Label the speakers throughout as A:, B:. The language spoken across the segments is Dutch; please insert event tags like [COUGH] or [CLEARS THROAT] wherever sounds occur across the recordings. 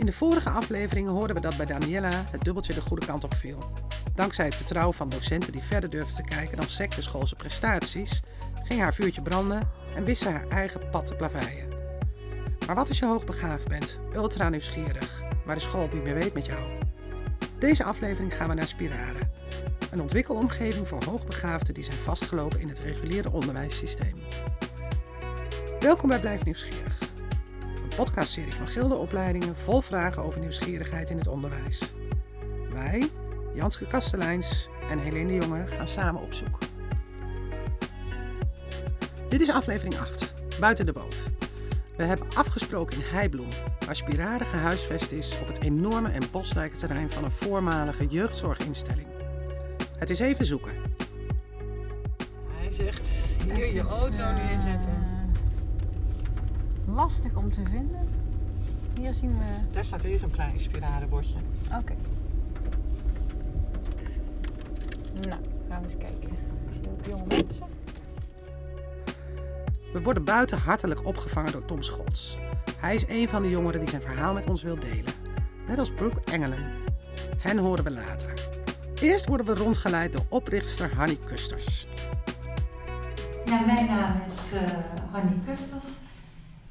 A: In de vorige afleveringen hoorden we dat bij Daniela het dubbeltje de goede kant op viel. Dankzij het vertrouwen van docenten die verder durfden te kijken dan sectorschoolse prestaties, ging haar vuurtje branden en wist ze haar eigen pad te plaveien. Maar wat als je hoogbegaafd bent, ultra nieuwsgierig, waar de school niet meer weet met jou? Deze aflevering gaan we naar Spirare, een ontwikkelomgeving voor hoogbegaafden die zijn vastgelopen in het reguliere onderwijssysteem. Welkom bij Blijf Nieuwsgierig, podcastserie van Gildeopleidingen vol vragen over nieuwsgierigheid in het onderwijs. Wij, Janske Kasteleins en Helene de Jonge gaan samen op zoek. Dit is aflevering 8, Buiten de Boot. We hebben afgesproken in Heibloem, waar Spirade gehuisvest is op het enorme en bosrijke terrein van een voormalige jeugdzorginstelling. Het is even zoeken.
B: Hij zegt hier je auto
C: eh,
B: neerzetten.
C: Lastig om te vinden. Hier zien we.
B: Daar staat weer zo'n klein spiralenbordje.
C: Oké. Nou, gaan we eens kijken. Ik zie ook jonge mensen.
A: We worden buiten hartelijk opgevangen door Tom Scholz. Hij is een van de jongeren die zijn verhaal met ons wil delen. Net als Brooke Engelen. Hen horen we later. Eerst worden we rondgeleid door oprichter Hanny Kusters.
D: Ja, mijn naam is eh Hanny Kusters.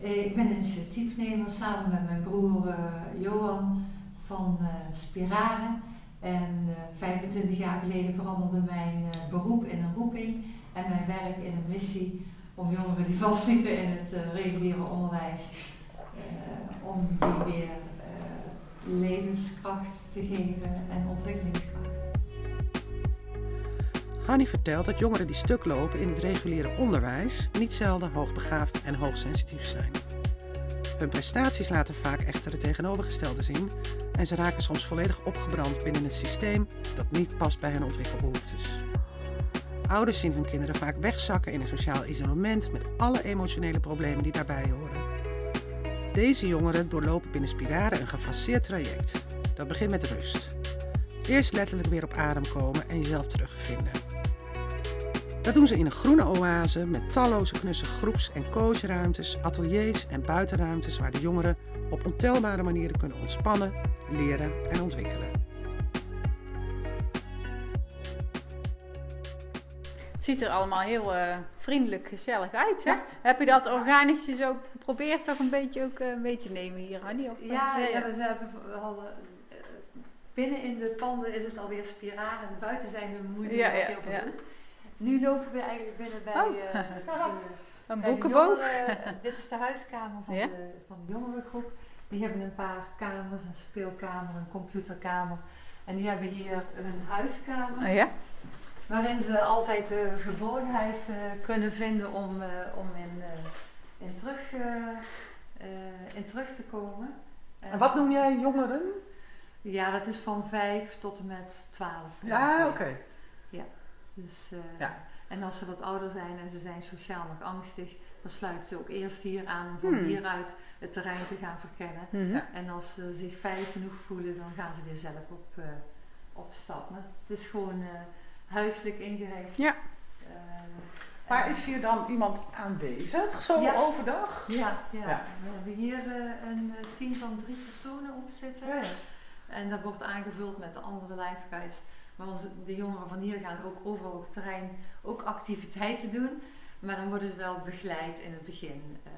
D: Eh, ik ben initiatiefnemer samen met mijn broer eh, Johan van eh Spirare. En eh, 25 jaar geleden veranderde mijn beroep in een roeping en mijn werk in een missie om jongeren die [LAUGHS] vastliepen in het reguliere onderwijs, om die weer levenskracht te geven en ontwikkelingskracht.
A: Hanny vertelt dat jongeren die stuk lopen in het reguliere onderwijs niet zelden hoogbegaafd en hoogsensitief zijn. Hun prestaties laten vaak echter het tegenovergestelde zien en ze raken soms volledig opgebrand binnen een systeem dat niet past bij hun ontwikkelbehoeftes. Ouders zien hun kinderen vaak wegzakken in een sociaal isolement met alle emotionele problemen die daarbij horen. Deze jongeren doorlopen binnen Spirare een gefaseerd traject. Dat begint met rust. Eerst letterlijk weer op adem komen en jezelf terugvinden. Dat doen ze in een groene oase met talloze knusse groeps- en coachruimtes, ateliers en buitenruimtes waar de jongeren op ontelbare manieren kunnen ontspannen, leren en ontwikkelen.
C: Het ziet er allemaal heel eh, vriendelijk, gezellig uit. Hè? Heb je dat organisch dus ook geprobeerd toch een beetje ook, eh, mee te nemen hier, Hanny? Of,
D: Ja, ja we, hebben, we hadden, eh, binnen in de panden is het alweer spiraal en buiten zijn we
C: Ja,
D: nog
C: ja,
D: heel veel
C: ja.
D: doen. Nu lopen we eigenlijk binnen bij,
C: Oh.
D: eh, [LAUGHS]
C: een boekenboog. [LAUGHS]
D: dit is de huiskamer van,
C: Ja.
D: de, van de jongerengroep. Die hebben een paar kamers, een speelkamer, een computerkamer. En die hebben hier een huiskamer.
C: Oh, ja?
D: Waarin ze altijd de geborgenheid eh, kunnen vinden om, eh, om in, in, terug, in terug te komen.
B: En wat noem jij jongeren?
D: Ja, dat is van 5 tot en met 12.
B: Ja, oké.
D: Dus, eh,
B: Ja.
D: En als ze wat ouder zijn en ze zijn sociaal nog angstig, dan sluiten ze ook eerst hier aan om van
C: Hmm.
D: hieruit het terrein te gaan verkennen.
C: Mhm.
B: Ja.
D: En als ze zich veilig genoeg voelen, dan gaan ze weer zelf op, eh, op stap. Maar het is gewoon eh, huiselijk ingericht.
C: Ja.
D: Eh,
B: Maar is hier dan iemand aanwezig, zo
D: Ja.
B: overdag?
D: Ja, ja.
B: Ja.
D: we hebben hier eh, een team van drie personen op zitten. En dat wordt aangevuld met de andere lifeguides. Maar onze, de jongeren van hier gaan ook overal op het terrein ook activiteiten doen. Maar dan worden ze wel begeleid in het begin. eh,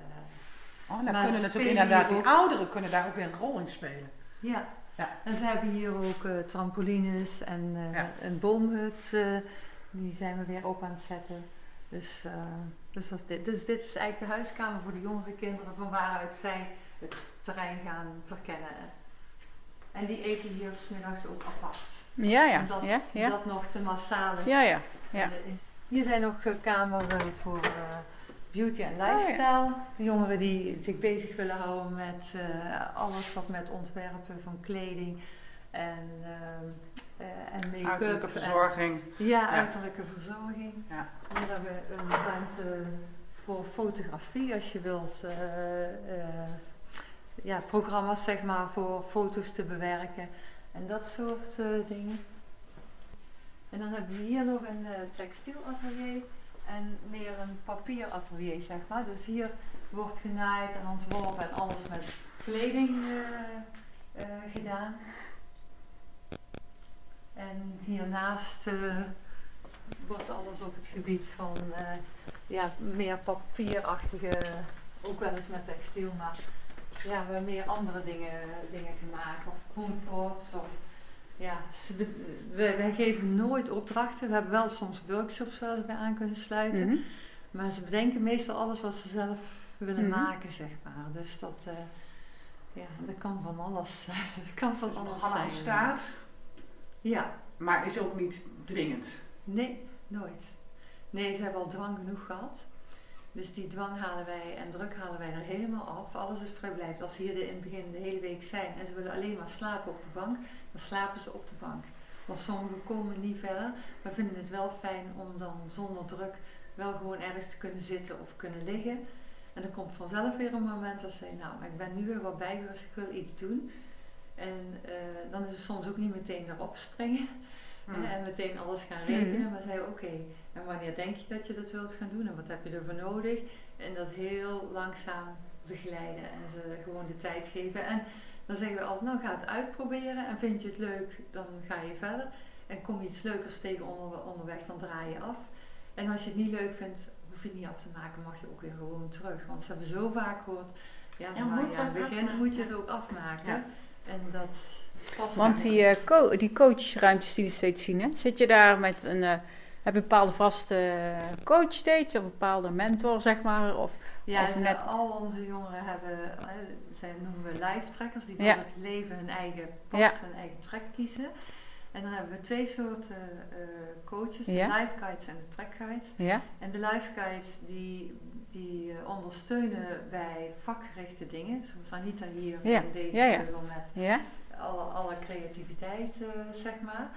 B: Oh, dan
D: Maar
B: kunnen natuurlijk inderdaad die ouderen kunnen daar ook weer een rol in spelen.
D: ja.
B: Ja.
D: En ze hebben hier ook eh, trampolines en eh,
B: Ja.
D: een boomhut. die zijn we weer op aan het zetten. Dus, dus, dit. dus dit is eigenlijk de huiskamer voor de jongere kinderen van waaruit zij het terrein gaan verkennen. En die eten hier smiddags ook apart.
C: Ja, ja.
D: Omdat
C: ja, ja.
D: dat nog te massaal is.
C: ja, ja. ja.
D: Eh, Hier zijn nog eh, kameren voor eh, beauty en
C: Oh,
D: lifestyle. Jongeren die zich bezig willen houden met eh, alles wat met ontwerpen van kleding en, eh, en make-up.
B: Uiterlijke
D: en-
B: verzorging.
D: ja, uiterlijke verzorging.
B: Ja.
D: Hier hebben we een ruimte voor fotografie als je wilt. eh, eh, ja, programma's zeg maar voor foto's te bewerken en dat soort eh, dingen. En dan hebben we hier nog een eh, textielatelier en meer een papieratelier zeg maar. Dus hier wordt genaaid en ontworpen en alles met kleding eh, gedaan. En hiernaast wordt alles op het gebied van ja, meer papierachtige, ook wel eens met textiel, maar ja, we hebben meer andere dingen, dingen gemaakt. Of homepots of ja, we, wij geven nooit opdrachten. We hebben wel soms workshops waar ze bij aan kunnen sluiten.
C: Mhm.
D: Maar ze bedenken meestal alles wat ze zelf willen
C: Mhm.
D: maken, zeg maar. Dus dat, eh, ja, dat kan van alles. [LAUGHS] dat kan van alles zijn.
B: ontstaat,
D: Ja,
B: maar is ook niet dwingend.
D: nee, nooit. Nee, ze hebben al dwang genoeg gehad. Dus die dwang halen wij en druk halen wij er helemaal af. Alles is vrijblijvend. Als ze hier de, in het begin de hele week zijn en ze willen alleen maar slapen op de bank, dan slapen ze op de bank. Want sommigen komen niet verder, maar vinden het wel fijn om dan zonder druk wel gewoon ergens te kunnen zitten of kunnen liggen. En dan komt vanzelf weer een moment dat ze zeggen, nou, maar ik ben nu weer wat bijgerust, ik wil iets doen. En eh, dan is het soms ook niet meteen erop springen
B: Hmm.
D: en meteen alles gaan rekenen.
C: Mhm.
D: Maar zeggen, oké, en wanneer denk je dat je dat wilt gaan doen en wat heb je ervoor nodig? En dat heel langzaam begeleiden en ze gewoon de tijd geven. En dan zeggen we altijd, nou ga het uitproberen en vind je het leuk, dan ga je verder. En kom je iets leukers tegen onder, onderweg, dan draai je af. En als je het niet leuk vindt, hoef je het niet af te maken, mag je ook weer gewoon terug. Want ze hebben zo vaak gehoord, ja,
B: Ja,
D: maar ja, aan het begin
B: afmaken.
D: moet je het ook afmaken.
B: Ja.
D: En dat past
C: Want die, eh, co- die coachruimtes die we steeds zien, hè? zit je daar met een, eh, heb je een bepaalde vaste coach steeds of een bepaalde mentor, zeg maar? Of,
D: Ja,
C: Of net-
D: al onze jongeren hebben, zij noemen we live trackers, die
C: Ja.
D: het leven hun eigen pad,
C: Ja.
D: hun eigen track kiezen. En dan hebben we twee soorten eh, coaches, de
C: Ja.
D: life guides en de track guides.
C: ja?
D: En de life guides die, die eh, ondersteunen bij vakgerichte dingen, zoals Anita hier in deze
C: Ja,
D: met alle, alle creativiteit, eh, zeg maar.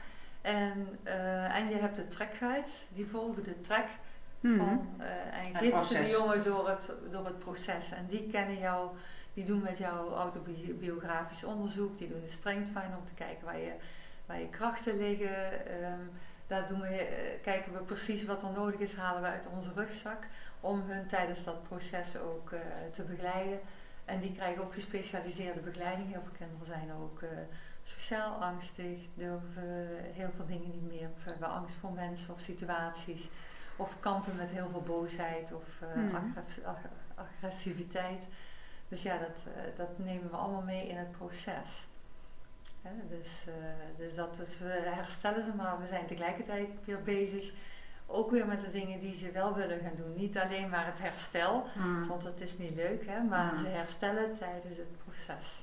D: En, eh, en je hebt de track guides, die volgen de track
C: Mhm.
D: van eh en gidsen de jongen door het, door het proces. En die kennen jou, die doen met jou autobiografisch onderzoek, die doen de strength finder om te kijken waar je, waar je krachten liggen. Ehm, daar doen we, eh, kijken we precies wat er nodig is, halen we uit onze rugzak om hun tijdens dat proces ook eh, te begeleiden. En die krijgen ook gespecialiseerde begeleiding. Heel veel kinderen zijn ook eh, sociaal angstig, durven heel veel dingen niet meer, of hebben angst voor mensen of situaties. Of kampen met heel veel boosheid of eh, ag- agressiviteit. Dus ja, dat, eh, dat nemen we allemaal mee in het proces. Hè, dus, eh, dus dat is, we herstellen ze, maar we zijn tegelijkertijd weer bezig. Ook weer met de dingen die ze wel willen gaan doen. Niet alleen maar het herstel,
B: Hmm.
D: want dat is niet leuk, hè, maar
B: Mhm.
D: ze herstellen tijdens het proces.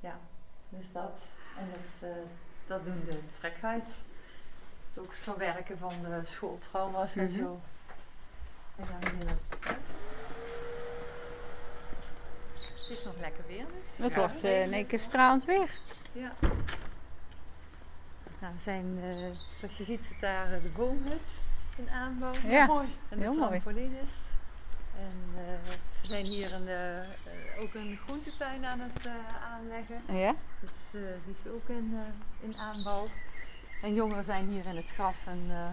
D: Ja, dus dat. En dat, eh, dat doen de trekguides. Ook het verwerken van de schooltrauma's en
C: Mhm.
D: zo. En dan hier. Het is nog lekker weer nu.
C: Het
B: Ja.
C: wordt eh, in één keer stralend weer.
D: Ja. Nou, we zijn, eh, zoals je ziet, zit daar de boomhut in aanbouw.
C: Ja,
B: Mooi.
D: En de
C: heel mooi.
D: trampolines. En eh, ze zijn hier een, ook een groentetuin aan het eh, aanleggen.
C: Ja?
D: Dus, eh, die is ook in, eh, in aanbouw. En jongeren zijn hier in het gras een, eh,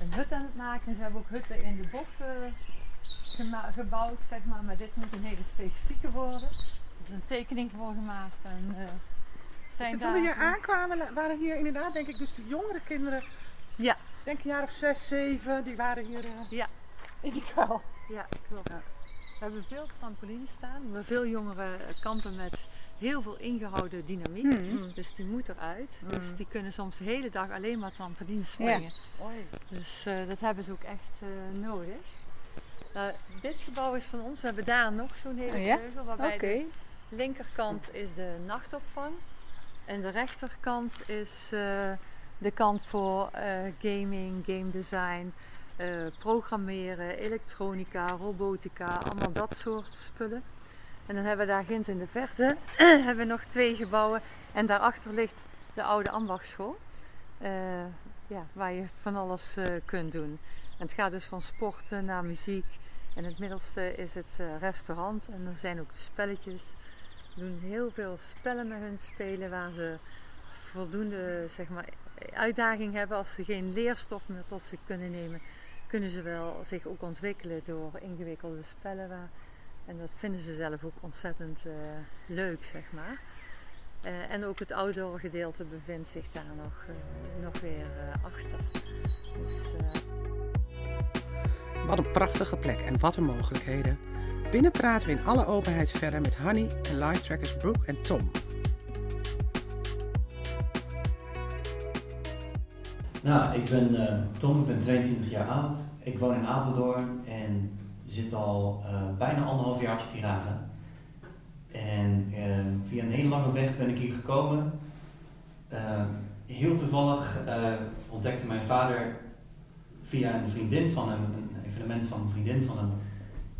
D: een hut aan het maken. En ze hebben ook hutten in de bossen gebouwd, zeg maar. Maar dit moet een hele specifieke worden. Er is een tekening voor gemaakt. En, eh, zijn
B: Toen we hier aankwamen, waren hier inderdaad, denk ik, dus de jongere kinderen.
D: Ja.
B: Denk een jaar of zes, zeven, die waren hier eh,
D: Ja.
B: in die kuil.
D: Ja, klopt. We hebben veel trampolines staan. We veel jongeren eh, kampen met heel veel ingehouden dynamiek.
C: Mhm.
D: Dus die moet eruit.
B: Mm.
D: Dus die kunnen soms de hele dag alleen maar trampolines springen. Dus eh, dat hebben ze ook echt eh, nodig. Nou, dit gebouw is van ons. We hebben daar nog zo'n hele
C: Oh ja?
D: vleugel. Waarbij
C: Oké.
D: de linkerkant is de nachtopvang. En de rechterkant is eh, de kant voor eh, gaming, game design, eh, programmeren, elektronica, robotica, allemaal dat soort spullen. En dan hebben we daar ginds in de verte [CLEARS THROAT] hebben we nog twee gebouwen. En daarachter ligt de oude ambachtschool. eh, ja, waar je van alles eh, kunt doen. En het gaat dus van sporten naar muziek. En het middelste is het restaurant. En er zijn ook de spelletjes. We doen heel veel spellen met hun spelen waar ze voldoende zeg maar, uitdaging hebben. Als ze geen leerstof meer tot zich kunnen nemen, kunnen ze wel zich ook ontwikkelen door ingewikkelde spellen. Waar, en dat vinden ze zelf ook ontzettend eh, leuk, zeg maar.
E: Eh, en ook het outdoor gedeelte bevindt zich daar nog, eh, nog weer achter. Dus,
A: Wat een prachtige plek en wat een mogelijkheden. Binnen praten we in alle openheid verder met Hanny en live trackers Brooke en Tom.
F: Nou, ik ben eh, Tom, ik ben 22 jaar oud. Ik woon in Apeldoorn en zit al eh, bijna anderhalf jaar op Spiralen. En eh, via een hele lange weg ben ik hier gekomen. Heel toevallig ontdekte mijn vader via een vriendin van hem, een evenement van een vriendin van hem,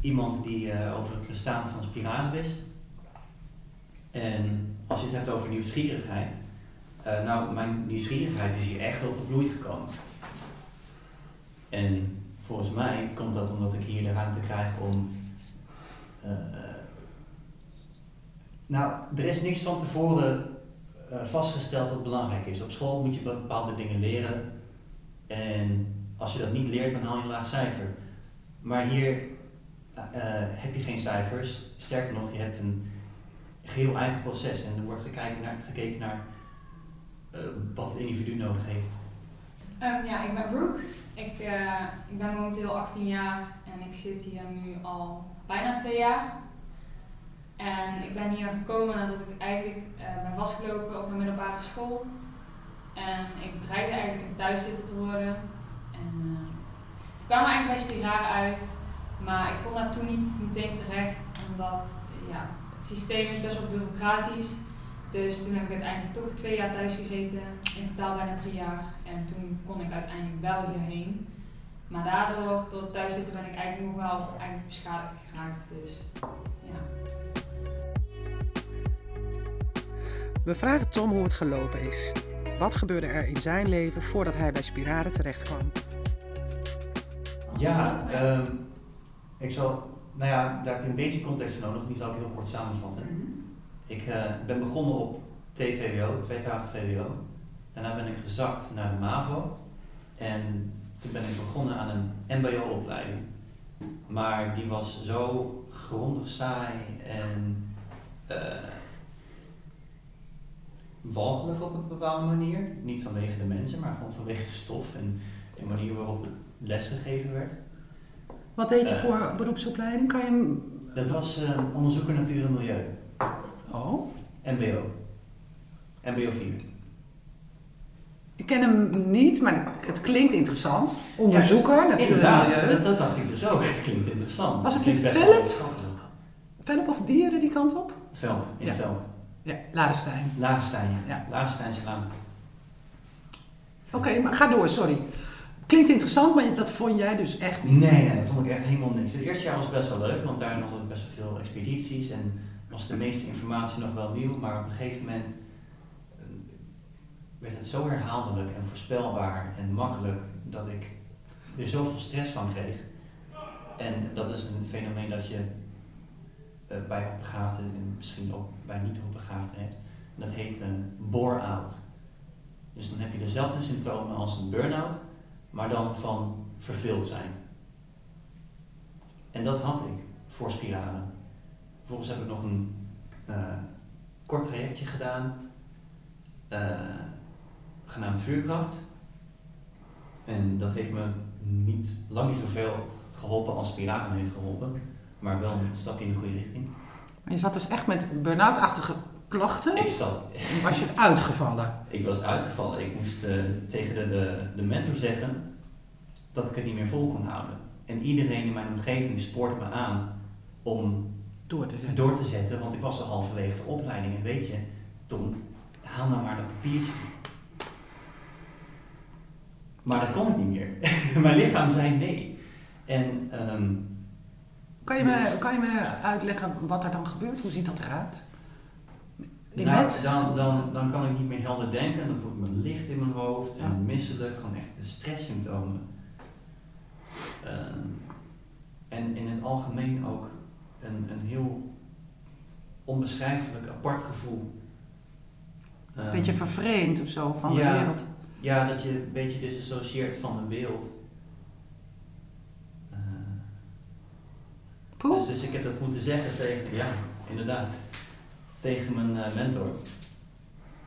F: iemand die over het bestaan van spiralen wist. En als je het hebt over nieuwsgierigheid, eh, nou, mijn nieuwsgierigheid is hier echt wel tot bloei gekomen. En volgens mij komt dat omdat ik hier de ruimte krijg om. eh, nou, er is niks van tevoren eh, vastgesteld wat belangrijk is. Op school moet je bepaalde dingen leren. En als je dat niet leert, dan haal je een laag cijfer. Maar hier heb je geen cijfers. Sterker nog, je hebt een geheel eigen proces. En er wordt gekeken naar, gekeken naar eh, wat het individu nodig heeft.
G: Ehm, ja, ik ben Brooke. Ik, eh, ik ben momenteel 18 jaar en ik zit hier nu al bijna twee jaar. En ik ben hier gekomen nadat ik eigenlijk eh, ben vastgelopen op mijn middelbare school. En ik dreigde eigenlijk een thuiszitten te worden. En kwamen we eigenlijk bij Spirare uit. Maar ik kon daar toen niet meteen terecht, omdat ja, het systeem is best wel bureaucratisch. Dus toen heb ik uiteindelijk toch twee jaar thuis gezeten, in totaal bijna drie jaar. En toen kon ik uiteindelijk wel hierheen. Maar daardoor, door het thuiszitten, ben ik eigenlijk nog wel eigenlijk beschadigd geraakt. Dus ja.
A: We vragen Tom hoe het gelopen is. Wat gebeurde er in zijn leven voordat hij bij Spirare terecht kwam?
F: Ja, ehm, ik zal, nou ja, daar heb je een beetje context voor nodig, die zal ik heel kort samenvatten. Ik eh, ben begonnen op TVWO, tweetalig VWO. Daarna ben ik gezakt naar de MAVO. En toen ben ik begonnen aan een MBO-opleiding. Maar die was zo grondig saai en eh, walgelijk op een bepaalde manier. Niet vanwege de mensen, maar gewoon vanwege de stof en de manier waarop lesgegeven werd.
A: Wat deed je
F: Eh.
A: voor beroepsopleiding? Kan je.
F: Dat was eh, onderzoeker natuur en milieu.
A: Oh,
F: MBO. MBO 4.
A: ik ken hem niet, maar het klinkt interessant. Onderzoeker, natuurlijk.
F: Inderdaad, dat, dat dacht ik dus ook. Het klinkt interessant.
A: Was het
F: best wel
A: Velp? Velp of dieren die kant op?
F: Velp, in
A: Ja.
F: Velp.
A: Ja, Ladenstein.
F: Laagstein,
A: Ja. Oké, maar ga door, sorry. Klinkt interessant, maar dat vond jij dus echt niet.
F: Nee, nee, dat vond ik echt helemaal niks. Het eerste jaar was best wel leuk, want daarin hadden we best wel veel expedities en was de meeste informatie nog wel nieuw, maar op een gegeven moment eh, werd het zo herhaaldelijk en voorspelbaar en makkelijk dat ik er zoveel stress van kreeg. En dat is een fenomeen dat je eh, bij hoogbegaafden en misschien ook bij niet hoogbegaafden hebt. Dat heet een bore-out. Dus dan heb je dezelfde symptomen als een burn-out, maar dan van verveeld zijn. En dat had ik voor spiralen. Vervolgens heb ik nog een eh, kort trajectje gedaan, eh, genaamd vuurkracht. En dat heeft me niet, lang niet zoveel geholpen als spiralen me heeft geholpen, maar wel een stapje in de goede richting.
A: Maar je zat dus echt met burn-out-achtige klachten.
F: Ik zat
A: was je uitgevallen.
F: Ik was uitgevallen. Ik moest eh, tegen de, de, de mentor zeggen dat ik het niet meer vol kon houden. En iedereen in mijn omgeving spoorde me aan om
A: Door te zetten.
F: door te zetten, want ik was al halverwege de opleiding. En weet je, Tom, haal nou maar dat papiertje. Maar dat kon ik niet meer. [LAUGHS] mijn lichaam zei nee. En ehm,
A: Kan je, me, kan je me uitleggen wat er dan gebeurt? Hoe ziet dat eruit? In
F: nou,
A: bed?
F: dan, dan, dan kan ik niet meer helder denken. Dan voel ik me licht in mijn hoofd
A: Ja.
F: en misselijk. Gewoon echt de stresssymptomen. Ehm, en in het algemeen ook een, een heel onbeschrijfelijk apart gevoel.
A: Een
F: Ehm,
A: beetje vervreemd of zo van
F: ja.
A: de wereld.
F: Ja, dat je een beetje disassocieert van de wereld. Eh, dus, dus ik heb dat moeten zeggen tegen, ja, inderdaad, tegen mijn eh, mentor.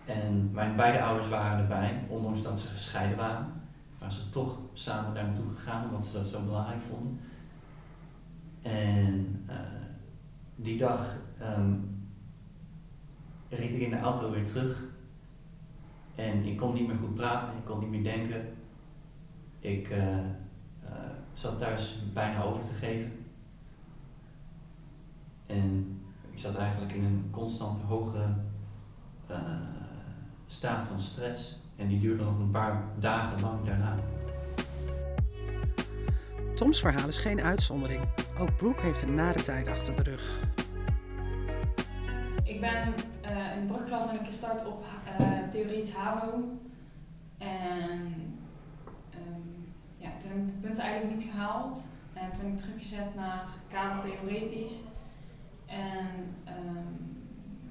F: En mijn beide ouders waren erbij, ondanks dat ze gescheiden waren. Waren ze toch samen daar naartoe gegaan, omdat ze dat zo belangrijk vonden. En uh, die dag um, reed ik in de auto weer terug. En ik kon niet meer goed praten, ik kon niet meer denken. Ik uh, uh, zat thuis bijna over te geven. En ik zat eigenlijk in een constante hoge uh, staat van stress. En die duurde nog een paar dagen lang daarna.
A: Toms verhaal is geen uitzondering. Ook Brooke heeft een nare tijd achter de rug.
G: Ik ben uh, in de brugklas ben ik gestart op uh, theoretisch HAVO. En um, ja, toen heb ik de punten eigenlijk niet gehaald. En toen ben ik teruggezet naar kader theoretisch. En um,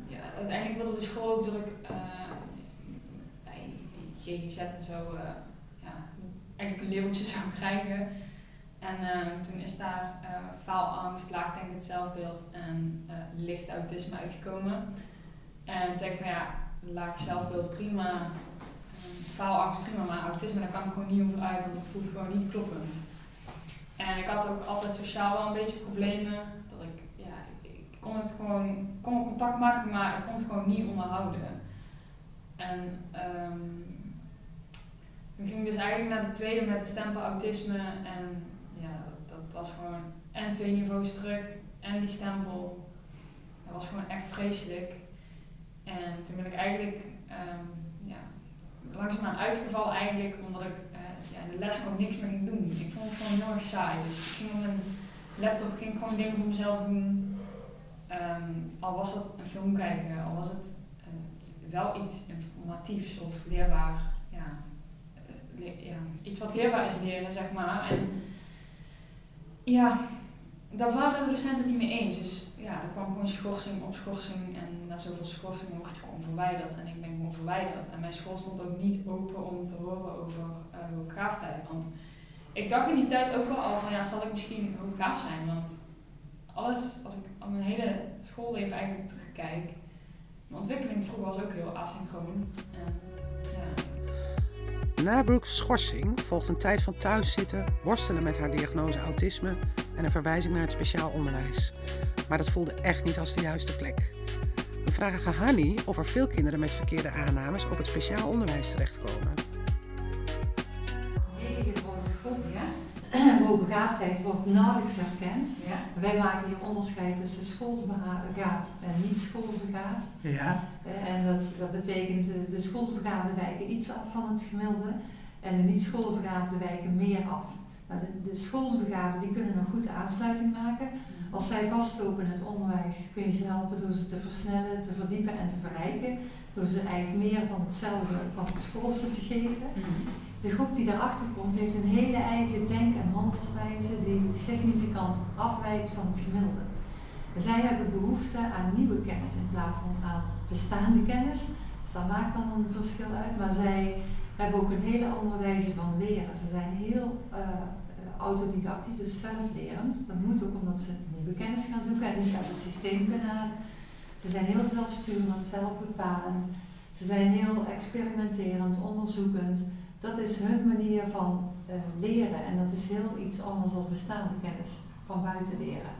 G: ja, uiteindelijk wilde de school ook dat ik uh, bij die GGZ en zo ja, eigenlijk een labeltje [LAUGHS] zou krijgen. En uh, toen is daar uh, faalangst, laagdenkend zelfbeeld en uh, licht autisme uitgekomen. En zei ik van ja, laag zelfbeeld prima, faalangst prima, maar autisme daar kan ik gewoon niet over uit, want het voelt gewoon niet kloppend. En ik had ook altijd sociaal wel een beetje problemen, dat ik, ja, ik kon het gewoon, kon contact maken, maar ik kon het gewoon niet onderhouden. En um, toen ging dus eigenlijk naar de tweede met de stempel autisme en was gewoon en twee niveaus terug en die stempel. Dat was gewoon echt vreselijk. En toen ben ik eigenlijk um, ja, langzaamaan uitgevallen eigenlijk omdat ik uh, ja, in de les gewoon niks meer ging doen. Ik vond het gewoon heel erg saai. Dus ik ging op mijn laptop ging gewoon dingen voor mezelf doen. Um, al was dat een film kijken, al was het uh, wel iets informatiefs of leerbaar. Ja, le ja, iets wat leerbaar is leren, zeg maar. En ja, daar waren de docenten niet mee eens. Dus ja, er kwam gewoon schorsing op schorsing. En na zoveel schorsingen word je gewoon verwijderd. En ik ben gewoon verwijderd. En mijn school stond ook niet open om te horen over uh, hooggaafdheid. Want ik dacht in die tijd ook wel al van ja, zal ik misschien hooggaaf zijn? Want alles, als ik aan mijn hele schoolleven eigenlijk terugkijk, mijn ontwikkeling vroeger was ook heel asynchroon. En, ja.
A: Na Brooks schorsing volgt een tijd van thuiszitten, worstelen met haar diagnose autisme en een verwijzing naar het speciaal onderwijs. Maar dat voelde echt niet als de juiste plek. We vragen Gahani of er veel kinderen met verkeerde aannames op het speciaal onderwijs terechtkomen.
D: Hoogbegaafdheid wordt nauwelijks herkend. Ja. Wij maken hier onderscheid tussen schoolsbegaafd en niet schoolsbegaafd.
A: Ja.
D: En dat, dat betekent de schoolsbegaafde wijken iets af van het gemiddelde en de niet schoolsbegaafde wijken meer af. Maar de, de schoolsbegaafden die kunnen nog goed aansluiting maken. Als zij vastlopen in het onderwijs kun je ze helpen door ze te versnellen, te verdiepen en te verrijken. Door ze eigenlijk meer van hetzelfde van het schoolse te geven. De groep die daarachter komt heeft een hele eigen denk- en handelswijze die significant afwijkt van het gemiddelde. Zij hebben behoefte aan nieuwe kennis in plaats van aan bestaande kennis. Dus dat maakt dan een verschil uit. Maar zij hebben ook een hele andere wijze van leren. Ze zijn heel uh, autodidactisch, dus zelflerend. Dat moet ook omdat ze nieuwe kennis gaan zoeken en niet uit het systeem kunnen halen. Ze zijn heel zelfsturend, zelfbepalend. Ze zijn heel experimenterend, onderzoekend. Dat is hun manier van uh, leren en dat is heel iets anders dan bestaande kennis van buiten leren.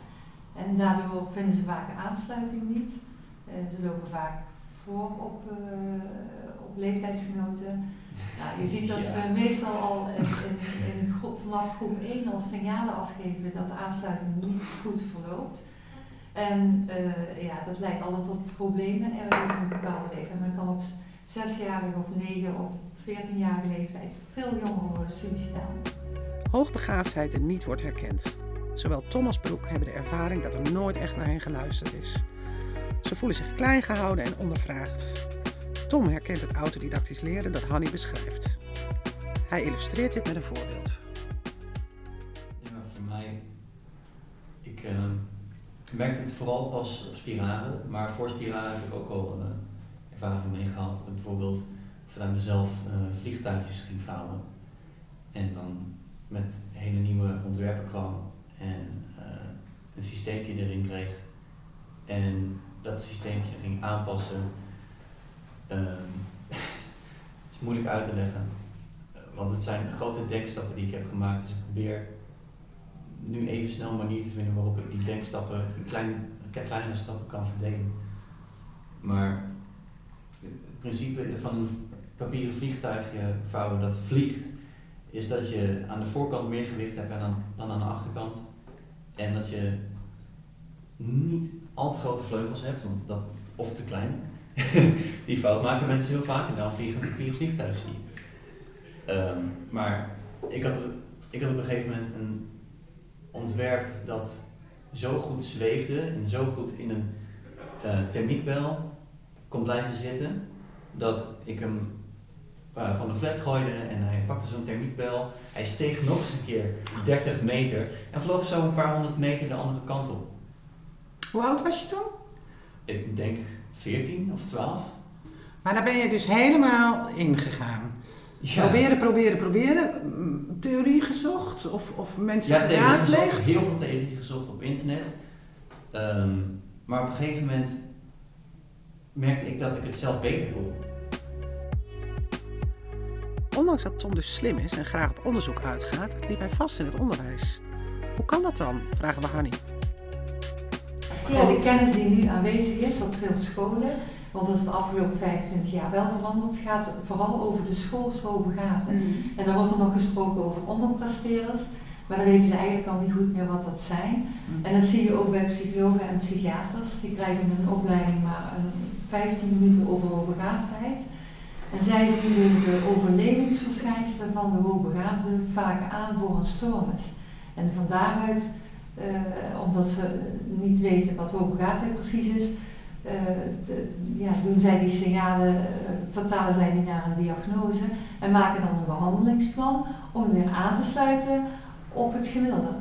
D: En daardoor vinden ze vaak aansluiting niet. Uh, ze lopen vaak voor op, uh, op leeftijdsgenoten. Nou, je ziet dat [LAUGHS] ze meestal al in, in, in groep, vanaf groep 1 al signalen afgeven dat de aansluiting niet goed verloopt. En uh, ja, dat leidt altijd tot problemen ergens op een bepaalde leeftijd. Men kan op 6-jarige, op 9 of 14-jarige leeftijd veel jonger worden suicidaal.
A: Hoogbegaafdheid en niet wordt herkend. Zowel Tom als Broek hebben de ervaring dat er nooit echt naar hen geluisterd is. Ze voelen zich klein gehouden en ondervraagd. Tom herkent het autodidactisch leren dat Hanny beschrijft. Hij illustreert dit met een voorbeeld.
F: Ja, voor mij, ik uh, merkte het vooral pas op spiralen, maar voor spiralen heb ik ook al uh, ervaring mee gehad. Dat ik bijvoorbeeld vanuit mezelf uh, vliegtuigjes ging vouwen en dan met hele nieuwe ontwerpen kwam en een systeempje erin kreeg en dat systeempje ging aanpassen [LAUGHS] Um, moeilijk uit te leggen. Eh, Want het zijn grote denkstappen die ik heb gemaakt. Dus ik probeer nu even snel een manier te vinden waarop ik die denkstappen in klein, kleinere stappen kan verdelen. Maar principe van een papieren vliegtuigje vouwen dat vliegt, is dat je aan de voorkant meer gewicht hebt dan, dan aan de achterkant. En dat je niet al te grote vleugels hebt, want dat, of te klein. [LAUGHS] Die fout maken mensen heel vaak en dan vliegen papieren vliegtuig niet. Ehm, maar ik had, ik had op een gegeven moment een ontwerp dat zo goed zweefde en zo goed in een eh, thermiekbel kon blijven zitten, dat ik hem eh, van de flat gooide en hij pakte zo'n thermiekbel. Hij steeg nog eens een keer 30 meter en vloog zo een paar honderd meter de andere kant op.
A: Hoe oud was je toen?
F: Ik denk 14 of 12.
A: Maar daar ben je dus helemaal ingegaan. Proberen, proberen, proberen. Mm, Theorie gezocht? Of, of mensen
F: Ja, theorie gezocht,
A: geraadpleegd?
F: heel veel theorie gezocht op internet. Ehm, maar op een gegeven moment merkte ik dat ik het zelf beter kon.
A: Ondanks dat Tom dus slim is en graag op onderzoek uitgaat, liep hij vast in het onderwijs. Hoe kan dat dan? vragen we Hanny.
D: Ja, de kennis die nu aanwezig is op veel scholen, want dat is de afgelopen 25 jaar wel veranderd, gaat vooral over de schoolschoolbegaafden. En dan wordt er nog gesproken over onderpresterers, maar dan weten ze eigenlijk al niet goed meer wat dat zijn. En dat zie je ook bij psychologen en psychiaters. Die krijgen een opleiding maar een 15 minuten over hoogbegaafdheid. En zij zien dus de overlevingsverschijnselen van de hoogbegaafden vaak aan voor een stoornis. En van daaruit, eh, omdat ze niet weten wat hoogbegaafdheid precies is, eh, de- ja, doen zij die signalen, eh, vertalen zij die naar een diagnose en maken dan een behandelingsplan om weer aan te sluiten op het gemiddelde.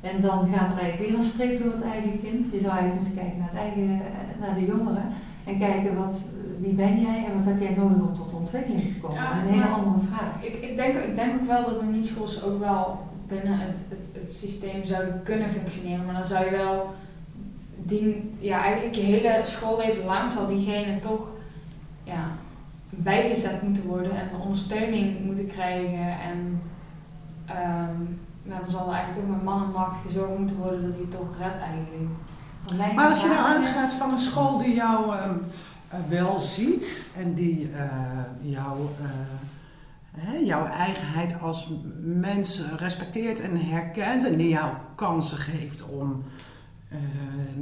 D: En dan gaat er eigenlijk weer een streep door het eigen kind. Je zou eigenlijk moeten kijken naar, het eigen, eh, naar de jongeren en kijken wat, wie ben jij en wat heb jij nodig om tot ontwikkeling te komen.
G: Ja,
D: dat is een hele andere vraag.
G: Ik, ik, denk, ik denk ook wel dat de niet-schools ook wel binnen het, het, het systeem zouden kunnen functioneren. Maar dan zou je wel, die, ja, eigenlijk je hele schoolleven lang zal diegene toch ja, bijgezet moeten worden en ondersteuning moeten krijgen. En ehm, ja, dan zal er eigenlijk toch met man en macht gezorgd moeten worden dat hij het toch redt eigenlijk.
A: Maar als je nou uitgaat van een school die jou ehm, eh, wel ziet en die eh, jou, eh, hè, jouw eigenheid als mens respecteert en herkent en die jou kansen geeft om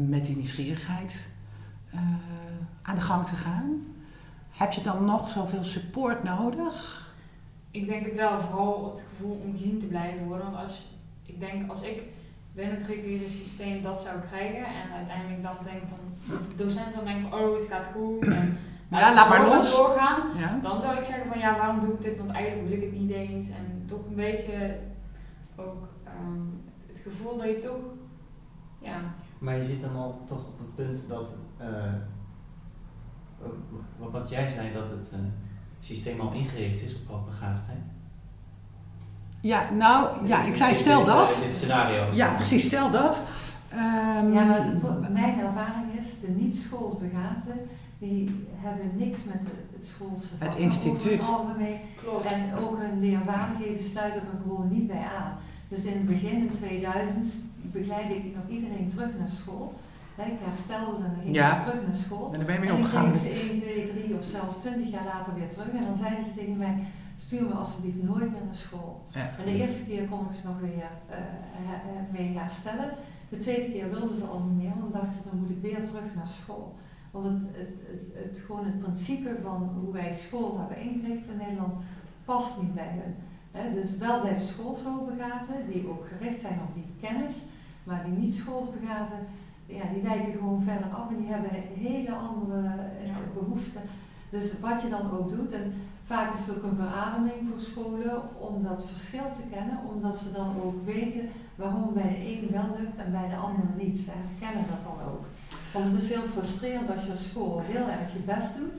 A: met die nieuwsgierigheid aan de gang te gaan, heb je dan nog zoveel support nodig?
G: Ik denk het wel, vooral het gevoel om gezien te blijven worden. Want als, ik denk, als ik binnen het reguliere systeem dat zou krijgen en uiteindelijk dan denk van, de docent dan denkt van, oh het gaat goed en [CLEARS THROAT]
A: Ja, laat maar los.
G: doorgaan,
A: Ja?
G: dan zou ik zeggen van ja, waarom doe ik dit? Want eigenlijk wil ik het niet eens. En toch een beetje ook ehm, het, het gevoel dat je toch, ja,
F: Maar je zit dan al toch op een punt dat, eh, wat- wat jij zei, dat het eh, systeem al ingericht is op hoogbegaafdheid.
A: Ja, nou, ja, ik zei stel dat.
F: dit scenario.
A: Ja, precies, stel dat. Ehm,
D: Ja, maar voor mijn ervaring is, de niet-schoolsbegaafden, die hebben niks met het- schoolse vak
A: Het
D: over
A: instituut.
D: het algemeen.
G: klopt.
D: En ook hun leervaardigheden sluiten er gewoon niet bij aan. Dus in het begin, in 2000, begeleidde ik nog iedereen terug naar school. Ik herstelde ze en dan ging
A: Ja.
D: ze terug naar school.
A: en daar ben je
D: En
A: mee
D: dan kreeg
A: opgehouden.
D: ik ze 1, 2, 3 of zelfs 20 jaar later weer terug. En dan zeiden ze tegen mij, stuur me alsjeblieft nooit meer naar school.
A: Ja.
D: En de eerste keer kon ik ze nog weer eh, mee herstellen. De tweede keer wilden ze al niet meer, want dachten ze, dan moet ik weer terug naar school. Want het, het, het, het, gewoon het principe van hoe wij school hebben ingericht in Nederland past niet bij hun. Dus wel bij de schoolshoogbegaafden, die ook gericht zijn op die kennis, maar die niet schoolsbegaafden, ja, die wijken gewoon verder af en die hebben hele andere eh,
G: Ja.
D: behoeften. Dus wat je dan ook doet, en vaak is het ook een verademing voor scholen om dat verschil te kennen, omdat ze dan ook weten waarom het bij de een wel lukt en bij de ander niet. Ze herkennen dat dan ook. Want het is heel frustrerend als je als school heel erg je best doet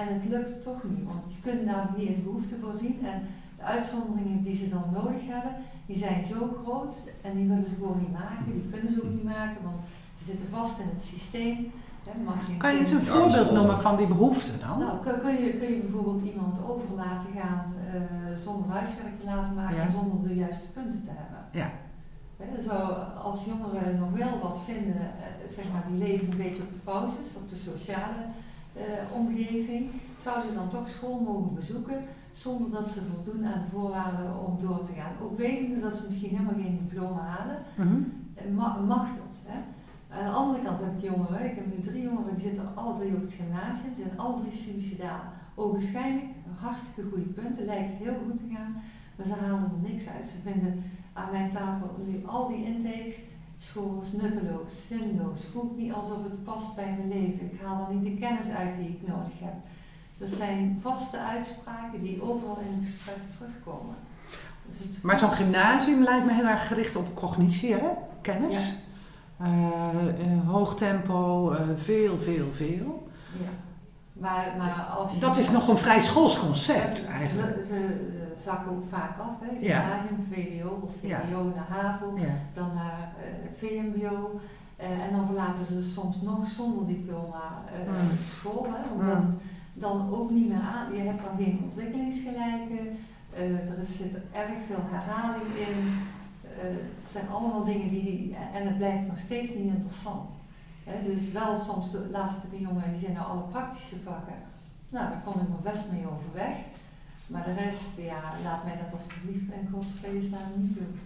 D: en het lukt toch niet, want je kunt daar niet in behoefte voorzien en de uitzonderingen die ze dan nodig hebben, die zijn zo groot en die willen ze gewoon niet maken, die kunnen ze ook niet maken, want ze zitten vast in het systeem Hè, mag geen
A: Kan je eens een voorbeeld noemen van die behoefte dan?
D: Nou, kun, kun je, kun je bijvoorbeeld iemand over laten gaan eh, zonder huiswerk te laten maken
A: Ja.
D: zonder de juiste punten te hebben?
A: Ja.
D: Hè, dus als jongeren nog wel wat vinden, eh, zeg maar, die leven een beetje op de pauzes, op de sociale eh, omgeving, zouden ze dan toch school mogen bezoeken zonder dat ze voldoen aan de voorwaarden om door te gaan. Ook wetende dat ze misschien helemaal geen diploma halen,
A: Mhm.
D: ma- mag dat. Hè? Aan de andere kant heb ik jongeren, ik heb nu drie jongeren die zitten alle drie op het gymnasium, die zijn alle drie studies gedaan. Ogenschijnlijk hartstikke goede punten, lijkt het heel goed te gaan, maar ze halen er niks uit. Ze vinden aan mijn tafel nu al die intakes, school is nutteloos, zinloos, voelt niet alsof het past bij mijn leven. Ik haal er niet de kennis uit die ik nodig heb. Dat zijn vaste uitspraken die overal in het gesprek terugkomen. Dus het
A: Maar zo'n gymnasium lijkt me heel erg gericht op cognitie, hè? kennis.
D: Ja.
A: Eh, eh, hoog tempo, eh, veel, veel, veel.
D: Ja. Maar, maar als
A: Dat is nog een vrij schools concept eigenlijk.
D: ze, ze zakken ook vaak af, hè?
A: Ja.
D: Gymnasium, VWO of
A: Ja.
D: VWO naar HAVO,
A: Ja.
D: dan naar VMBO. en dan verlaten ze soms nog zonder diploma
A: Mm.
D: school, hè? omdat
A: Mm.
D: het dan ook niet meer aan. Je hebt dan geen ontwikkelingsgelijken, er zit erg veel herhaling in. Eh, het zijn allemaal dingen die, en het blijft nog steeds niet interessant. Dus wel soms, de, laatst heb ik een jongen die zei nou alle praktische vakken. Nou, daar kon ik nog best mee overweg. Maar de rest, ja, laat mij dat alsjeblieft in Gods vredesnaam niet doen.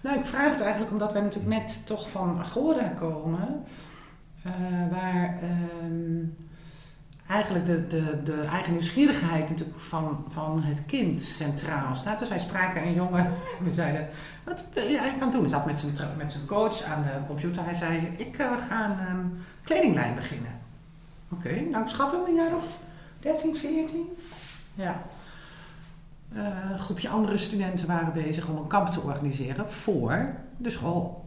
A: Nou, ik vraag het eigenlijk omdat wij natuurlijk net toch van Agora komen. eh, waar ehm, eigenlijk de, de, de eigen nieuwsgierigheid natuurlijk van, van het kind centraal staat. Dus wij spraken een jongen, [LAUGHS] we zeiden, wat ben je eigenlijk aan doen? Hij zat met zijn, met zijn coach aan de computer. Hij zei, ik eh, ga een ehm, kledinglijn beginnen. Oké, nou schat een jaar of 13, 14? Ja. Eh, een groepje andere studenten waren bezig om een kamp te organiseren voor de school.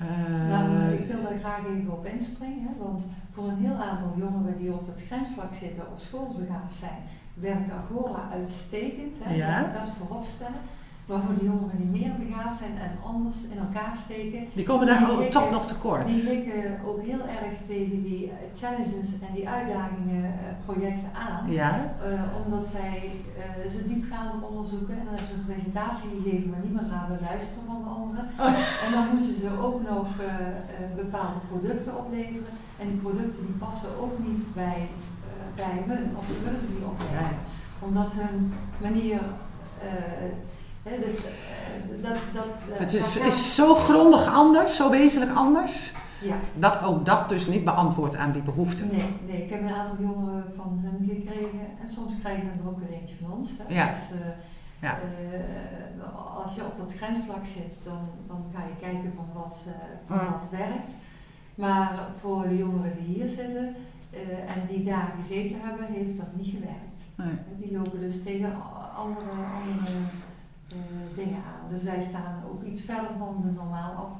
A: Eh,
D: nou, ik wil daar graag even op inspringen, want voor een heel aantal jongeren die op het grensvlak zitten of schoolsbegaafd zijn, werkt Agora uitstekend. Hè,
A: Ja.
D: dat voorop stellen. Maar voor de jongeren die meer begaafd zijn en anders in elkaar steken,
A: die komen daar
D: die
A: toch nog tekort.
D: Die hikken ook heel erg tegen die eh, challenges en die uitdagingen eh, projecten aan.
A: Ja,
D: Eh, omdat zij eh, ze diepgaande onderzoeken en dan hebben ze een presentatie gegeven waar niemand naar wil luisteren van de anderen.
A: Oh.
D: En dan moeten ze ook nog bepaalde producten opleveren. En die producten die passen ook niet bij, bij hun, of ze willen ze niet opleveren.
A: Ja.
D: Omdat hun manier. Dus, eh, dat, dat, eh,
A: het is,
D: dat
A: is zo grondig anders, zo wezenlijk anders,
D: Ja.
A: dat ook dat dus niet beantwoordt aan die behoeften.
D: Nee, nee, ik heb een aantal jongeren van hun gekregen en soms krijgen we er ook weer eentje van ons. Hè.
A: Ja.
D: Dus, eh,
A: Ja.
D: als je op dat grensvlak zit, dan, dan ga je kijken van wat, van
A: Mm.
D: wat werkt. Maar voor de jongeren die hier zitten en die daar gezeten hebben, heeft dat niet gewerkt.
A: Nee.
D: Die lopen dus tegen andere, andere dingen aan. Dus wij staan ook iets verder van de normaal af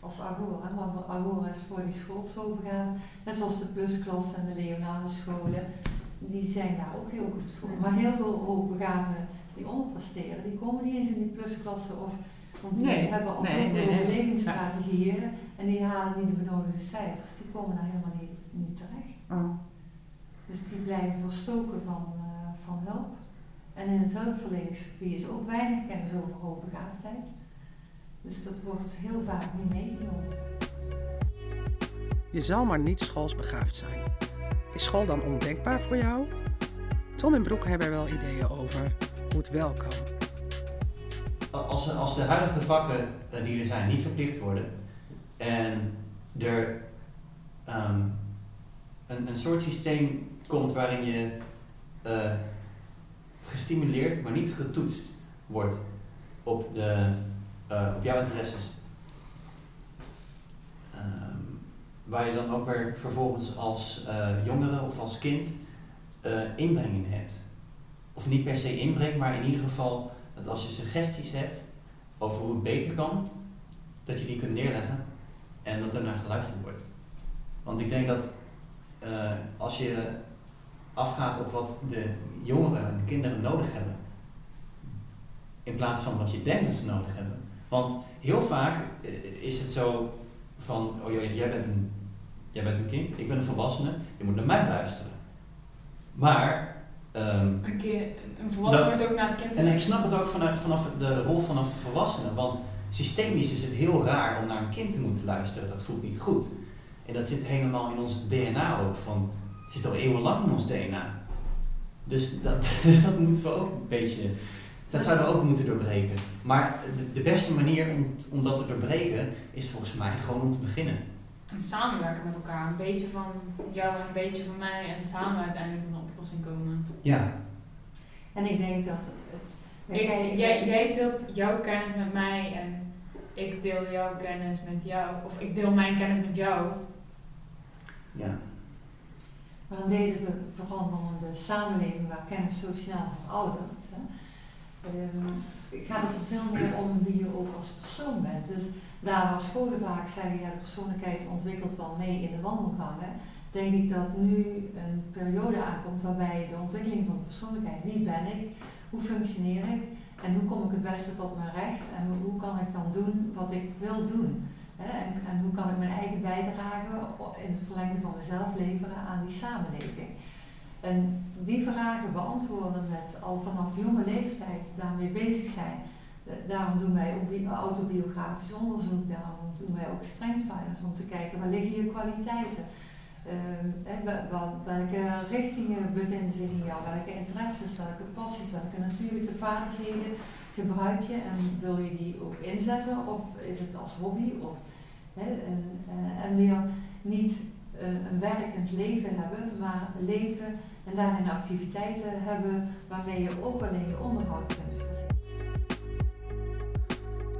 D: als Agora. Maar voor Agora is voor die school zo begaan. Net zoals de plusklassen en de Leonardo scholen. Die zijn daar ook heel goed voor. Maar heel veel hoogbegaafden die onderpresteren, die komen niet eens in die plusklassen of want die
A: Nee,
D: hebben al
A: nee,
D: zoveel
A: nee,
D: overlevingsstrategieën en die halen niet de benodigde cijfers. Die komen daar helemaal niet, niet terecht.
A: Mm.
D: Dus die blijven verstoken van, eh, van hulp. En in het hulpverleningsgebied is ook weinig kennis over hoogbegaafdheid. Dus dat wordt heel vaak niet meegenomen.
A: Je zal maar niet schoolsbegaafd zijn. Is school dan ondenkbaar voor jou? Tom en Broek hebben er wel ideeën over hoe het wel kan.
F: Als, als de huidige vakken die er zijn niet verplicht worden en er ehm, een, een soort systeem komt waarin je eh, gestimuleerd, maar niet getoetst wordt op, de, eh, op jouw interesses. Ehm, waar je dan ook weer vervolgens als eh, jongere of als kind eh inbreng in hebt. Of niet per se inbreng, maar in ieder geval dat als je suggesties hebt over hoe het beter kan, dat je die kunt neerleggen en dat er naar geluisterd wordt. Want ik denk dat als je afgaat op wat de jongeren en de kinderen nodig hebben, in plaats van wat je denkt dat ze nodig hebben. Want heel vaak eh, is het zo van, oh jij, jij, bent een, jij bent een kind, ik ben een volwassene, je moet naar mij luisteren. Maar, ehm,
G: Een keer, een volwassene moet ook naar het kind
F: en ik snap het ook vanuit, vanaf de rol vanaf de volwassene, want systemisch is het heel raar om naar een kind te moeten luisteren, dat voelt niet goed. En dat zit helemaal in ons DNA ook, van, het zit al eeuwenlang in ons DNA. Dus dat, [LAUGHS] dat moeten we ook een beetje, dat zouden we ook moeten doorbreken. Maar de, de beste manier om, om dat te doorbreken is volgens mij gewoon om te beginnen.
G: En samenwerken met elkaar. Een beetje van jou en een beetje van mij. En samen uiteindelijk een oplossing komen.
F: Ja,
D: En ik denk dat het...
G: Ik, jij, jij deelt jouw kennis met mij en ik deel jouw kennis met jou. Of ik deel mijn kennis met jou.
F: ja,
D: Maar in deze ver- veranderende samenleving waar kennis snel veroudert, ehm, gaat het er veel meer om wie je ook als persoon bent. Dus daar waar scholen vaak zeggen, ja, de persoonlijkheid ontwikkelt wel mee in de wandelgangen, denk ik dat nu een periode aankomt waarbij de ontwikkeling van de persoonlijkheid, wie ben ik, hoe functioneer ik en hoe kom ik het beste tot mijn recht en hoe kan ik dan doen wat ik wil doen. En, en hoe kan ik mijn eigen bijdrage in het verlengde van mezelf leveren aan die samenleving? En die vragen beantwoorden met al vanaf jonge leeftijd daarmee bezig zijn. Da- Daarom doen wij ook bi- autobiografisch onderzoek, daarom doen wij ook strengthfinders om te kijken waar liggen je kwaliteiten. Wa- welke richtingen bevinden zich in jou, welke interesses, welke passies, welke natuurlijke vaardigheden gebruik je en wil je die ook inzetten of is het als hobby? Of, en, eh, en weer niet eh, een werkend leven hebben, maar leven en daarin activiteiten hebben waarmee je ook alleen je onderhoud kunt voorzien.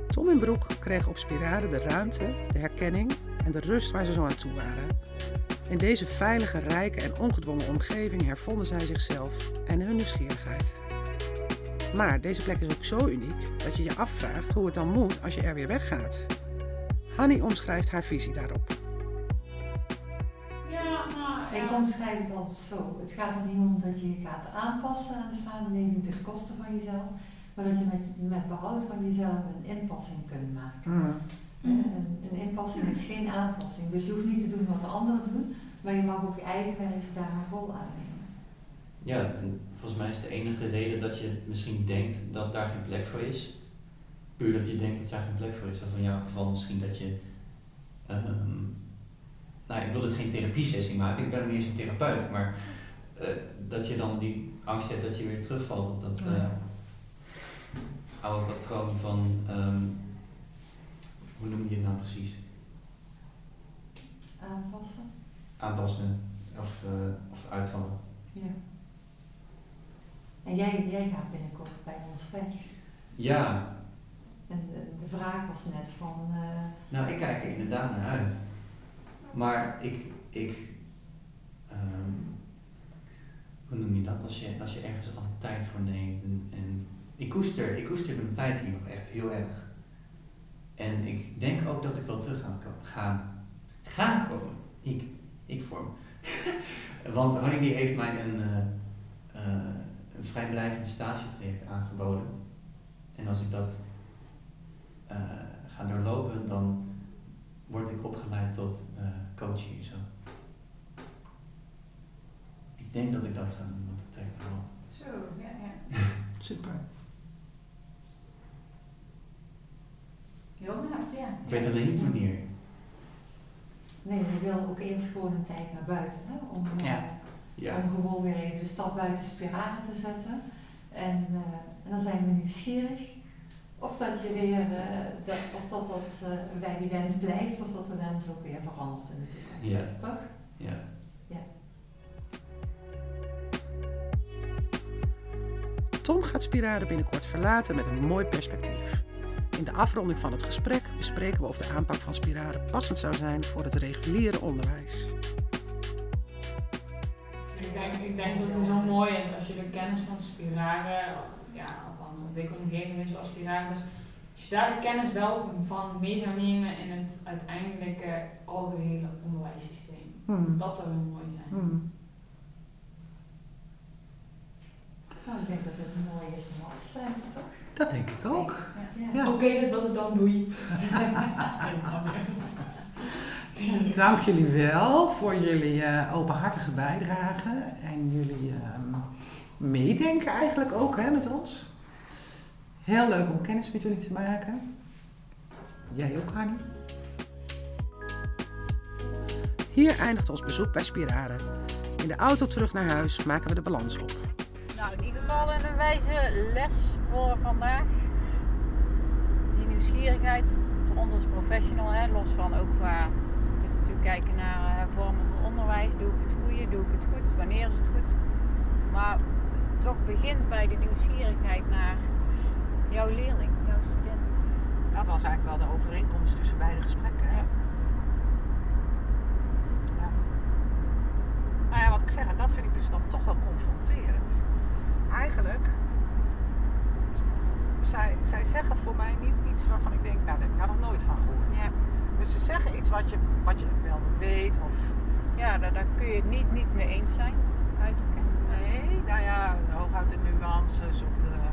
A: Tom en Broek kregen op Spirade de ruimte, de herkenning en de rust waar ze zo aan toe waren. In deze veilige, rijke en ongedwongen omgeving hervonden zij zichzelf en hun nieuwsgierigheid. Maar deze plek is ook zo uniek dat je je afvraagt hoe het dan moet als je er weer weggaat. Hanny omschrijft haar visie daarop.
G: Ja, maar...
D: Ik omschrijf het altijd zo. Het gaat er niet om dat je je gaat aanpassen aan de samenleving ten koste van jezelf, maar dat je met, met behoud van jezelf een inpassing kunt maken. Hè, Een, een inpassing is geen aanpassing. Dus je hoeft niet te doen wat de anderen doen, maar je mag op je eigen wijze daar een rol aan nemen.
F: ja en volgens mij is de enige reden dat je misschien denkt dat daar geen plek voor is, puur dat je denkt dat daar geen plek voor is. Of in jouw geval misschien dat je, ehm, nou ik wil het geen therapiesessie maken, ik ben niet eens een therapeut, maar eh, dat je dan die angst hebt dat je weer terugvalt op dat eh, oude patroon van, ehm, hoe noem je het nou precies?
D: Aanpassen.
F: Aanpassen of, eh, of uitvallen.
D: Ja. En jij, jij gaat binnenkort bij ons weg.
F: Ja,
D: En de, vraag was net van, eh,
F: Nou, ik kijk er inderdaad naar uit. Maar ik, ik ehm, hoe noem je dat? Als je, als je ergens alle tijd voor neemt. En, ik, koester, ik koester mijn tijd hier nog echt heel erg. En ik denk ook dat ik wel terug ga, gaan, ga komen. Ik, ik vorm. [LAUGHS] Want Hanny die heeft mij een, eh, eh, een vrijblijvend aangeboden. En als ik dat eh, ga doorlopen, dan word ik opgeleid tot eh, coach hier zo. Ik denk dat ik dat ga doen, want dat me wel.
C: Zo, ja, ja. [LAUGHS]
A: Super.
C: Heel gaaf, ja.
F: Ik weet alleen niet wanneer.
D: nee, we willen ook eerst gewoon een tijd naar buiten. Hè, om, eh,
A: Ja.
F: Ja.
D: om gewoon weer even de stap buiten spiralen te zetten. En, eh, en dan zijn we nieuwsgierig of dat je weer, eh, dat, of dat, dat eh, bij die wens blijft, of dat de wens ook weer verandert in de toekomst.
F: Ja.
D: Toch?
F: ja.
A: Tom gaat Spirade binnenkort verlaten met een mooi perspectief. In de afronding van het gesprek bespreken we of de aanpak van Spirade passend zou zijn voor het reguliere onderwijs.
G: Ik denk, ik denk dat het heel mooi is als je de kennis van spiralen, ja, althans een omgeving zoals is, als je daar de kennis wel van mee zou nemen in het uiteindelijke algehele onderwijssysteem. Dat zou heel mooi zijn.
D: Nou, ik denk dat het mooi is om af te sluiten, toch?
A: Dat denk ik ook.
D: Ja.
A: Ja.
G: Oké, dit was het dan, doei. [LAUGHS]
A: Dank jullie wel voor jullie eh, openhartige bijdrage en jullie ehm, meedenken eigenlijk ook hè, met ons. Heel leuk om kennis met jullie te maken. Jij ook, Annie. Hier eindigt ons bezoek bij Spirade. In de auto terug naar huis maken we de balans op.
C: Nou, in ieder geval een wijze les voor vandaag. Die nieuwsgierigheid voor ons als professional, hè, los van ook qua. Je kunt natuurlijk kijken naar eh, vormen van onderwijs. Doe ik het goede? Doe ik het goed? Wanneer is het goed? Maar toch begint bij de nieuwsgierigheid naar jouw leerling, jouw student.
A: Dat was eigenlijk wel de overeenkomst tussen beide gesprekken. Hè?
C: Ja.
A: Ja. Nou ja, wat ik zeg, en dat vind ik dus dan toch wel confronterend. Eigenlijk, zij, zij zeggen voor mij niet iets waarvan ik denk, nou, daar heb ik nou nog nooit van gehoord.
C: Ja,
A: Dus ze zeggen iets wat je, wat je wel weet of
C: ja daar, daar kun je het niet, niet mee eens zijn, eigenlijk. hè.
A: nee, nou ja, hooguit de nuances of de.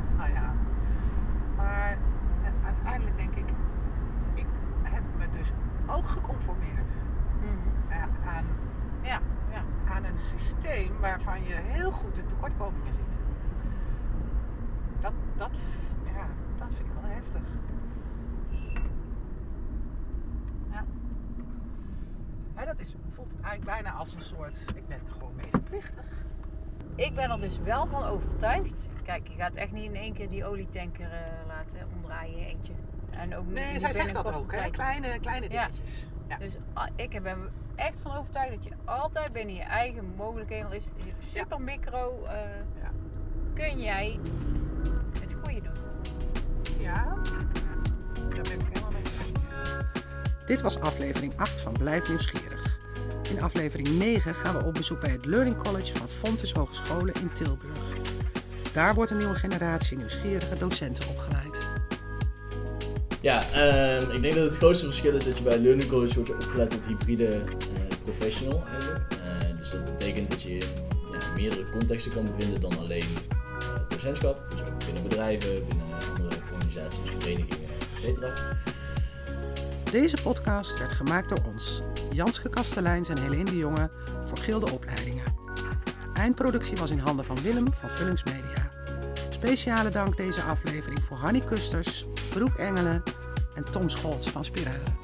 A: Maar eh, uiteindelijk denk ik, ik heb me dus ook geconformeerd
C: Mhm.
A: eh, aan
C: Ja, ja.
A: aan een systeem waarvan je heel goed de tekortkomingen ziet. Dat, dat, ja, dat vind ik wel heftig.
C: Ja.
A: Dat is, voelt eigenlijk bijna als een soort, ik ben gewoon medeplichtig.
C: Ik ben er dus wel van overtuigd. Kijk, je gaat echt niet in één keer die olietanker eh, laten omdraaien in je eentje. En ook
A: Nee, zij zegt dat ook, hè? Kleine, kleine dingetjes. Ja.
C: Dus ah, ik ben er echt van overtuigd dat je altijd binnen je eigen mogelijkheden, al is het super micro, eh,
A: Ja.
C: kun jij het goede doen.
A: Ja, daar ben ik helemaal mee eens. Dit was aflevering 8 van Blijf Nieuwsgierig. In aflevering 9 gaan we op bezoek bij het Learning College van Fontes Hogescholen in Tilburg. Daar wordt een nieuwe generatie nieuwsgierige docenten opgeleid.
H: Ja, ehm, ik denk dat het grootste verschil is dat je bij Learning College wordt opgeleid tot hybride eh, professional eigenlijk. Eh, dus dat betekent dat je in meerdere contexten kan bevinden dan alleen eh, docentschap. Dus ook binnen bedrijven, binnen andere organisaties, verenigingen, etc.
A: Deze podcast werd gemaakt door ons, Janske Kasteleins en Helene de Jonge, voor Gilde Opleidingen. Eindproductie was in handen van Willem van Vullings Media. Speciale dank deze aflevering voor Hanny Kusters, Broek Engelen en Tom Scholz van Spirale.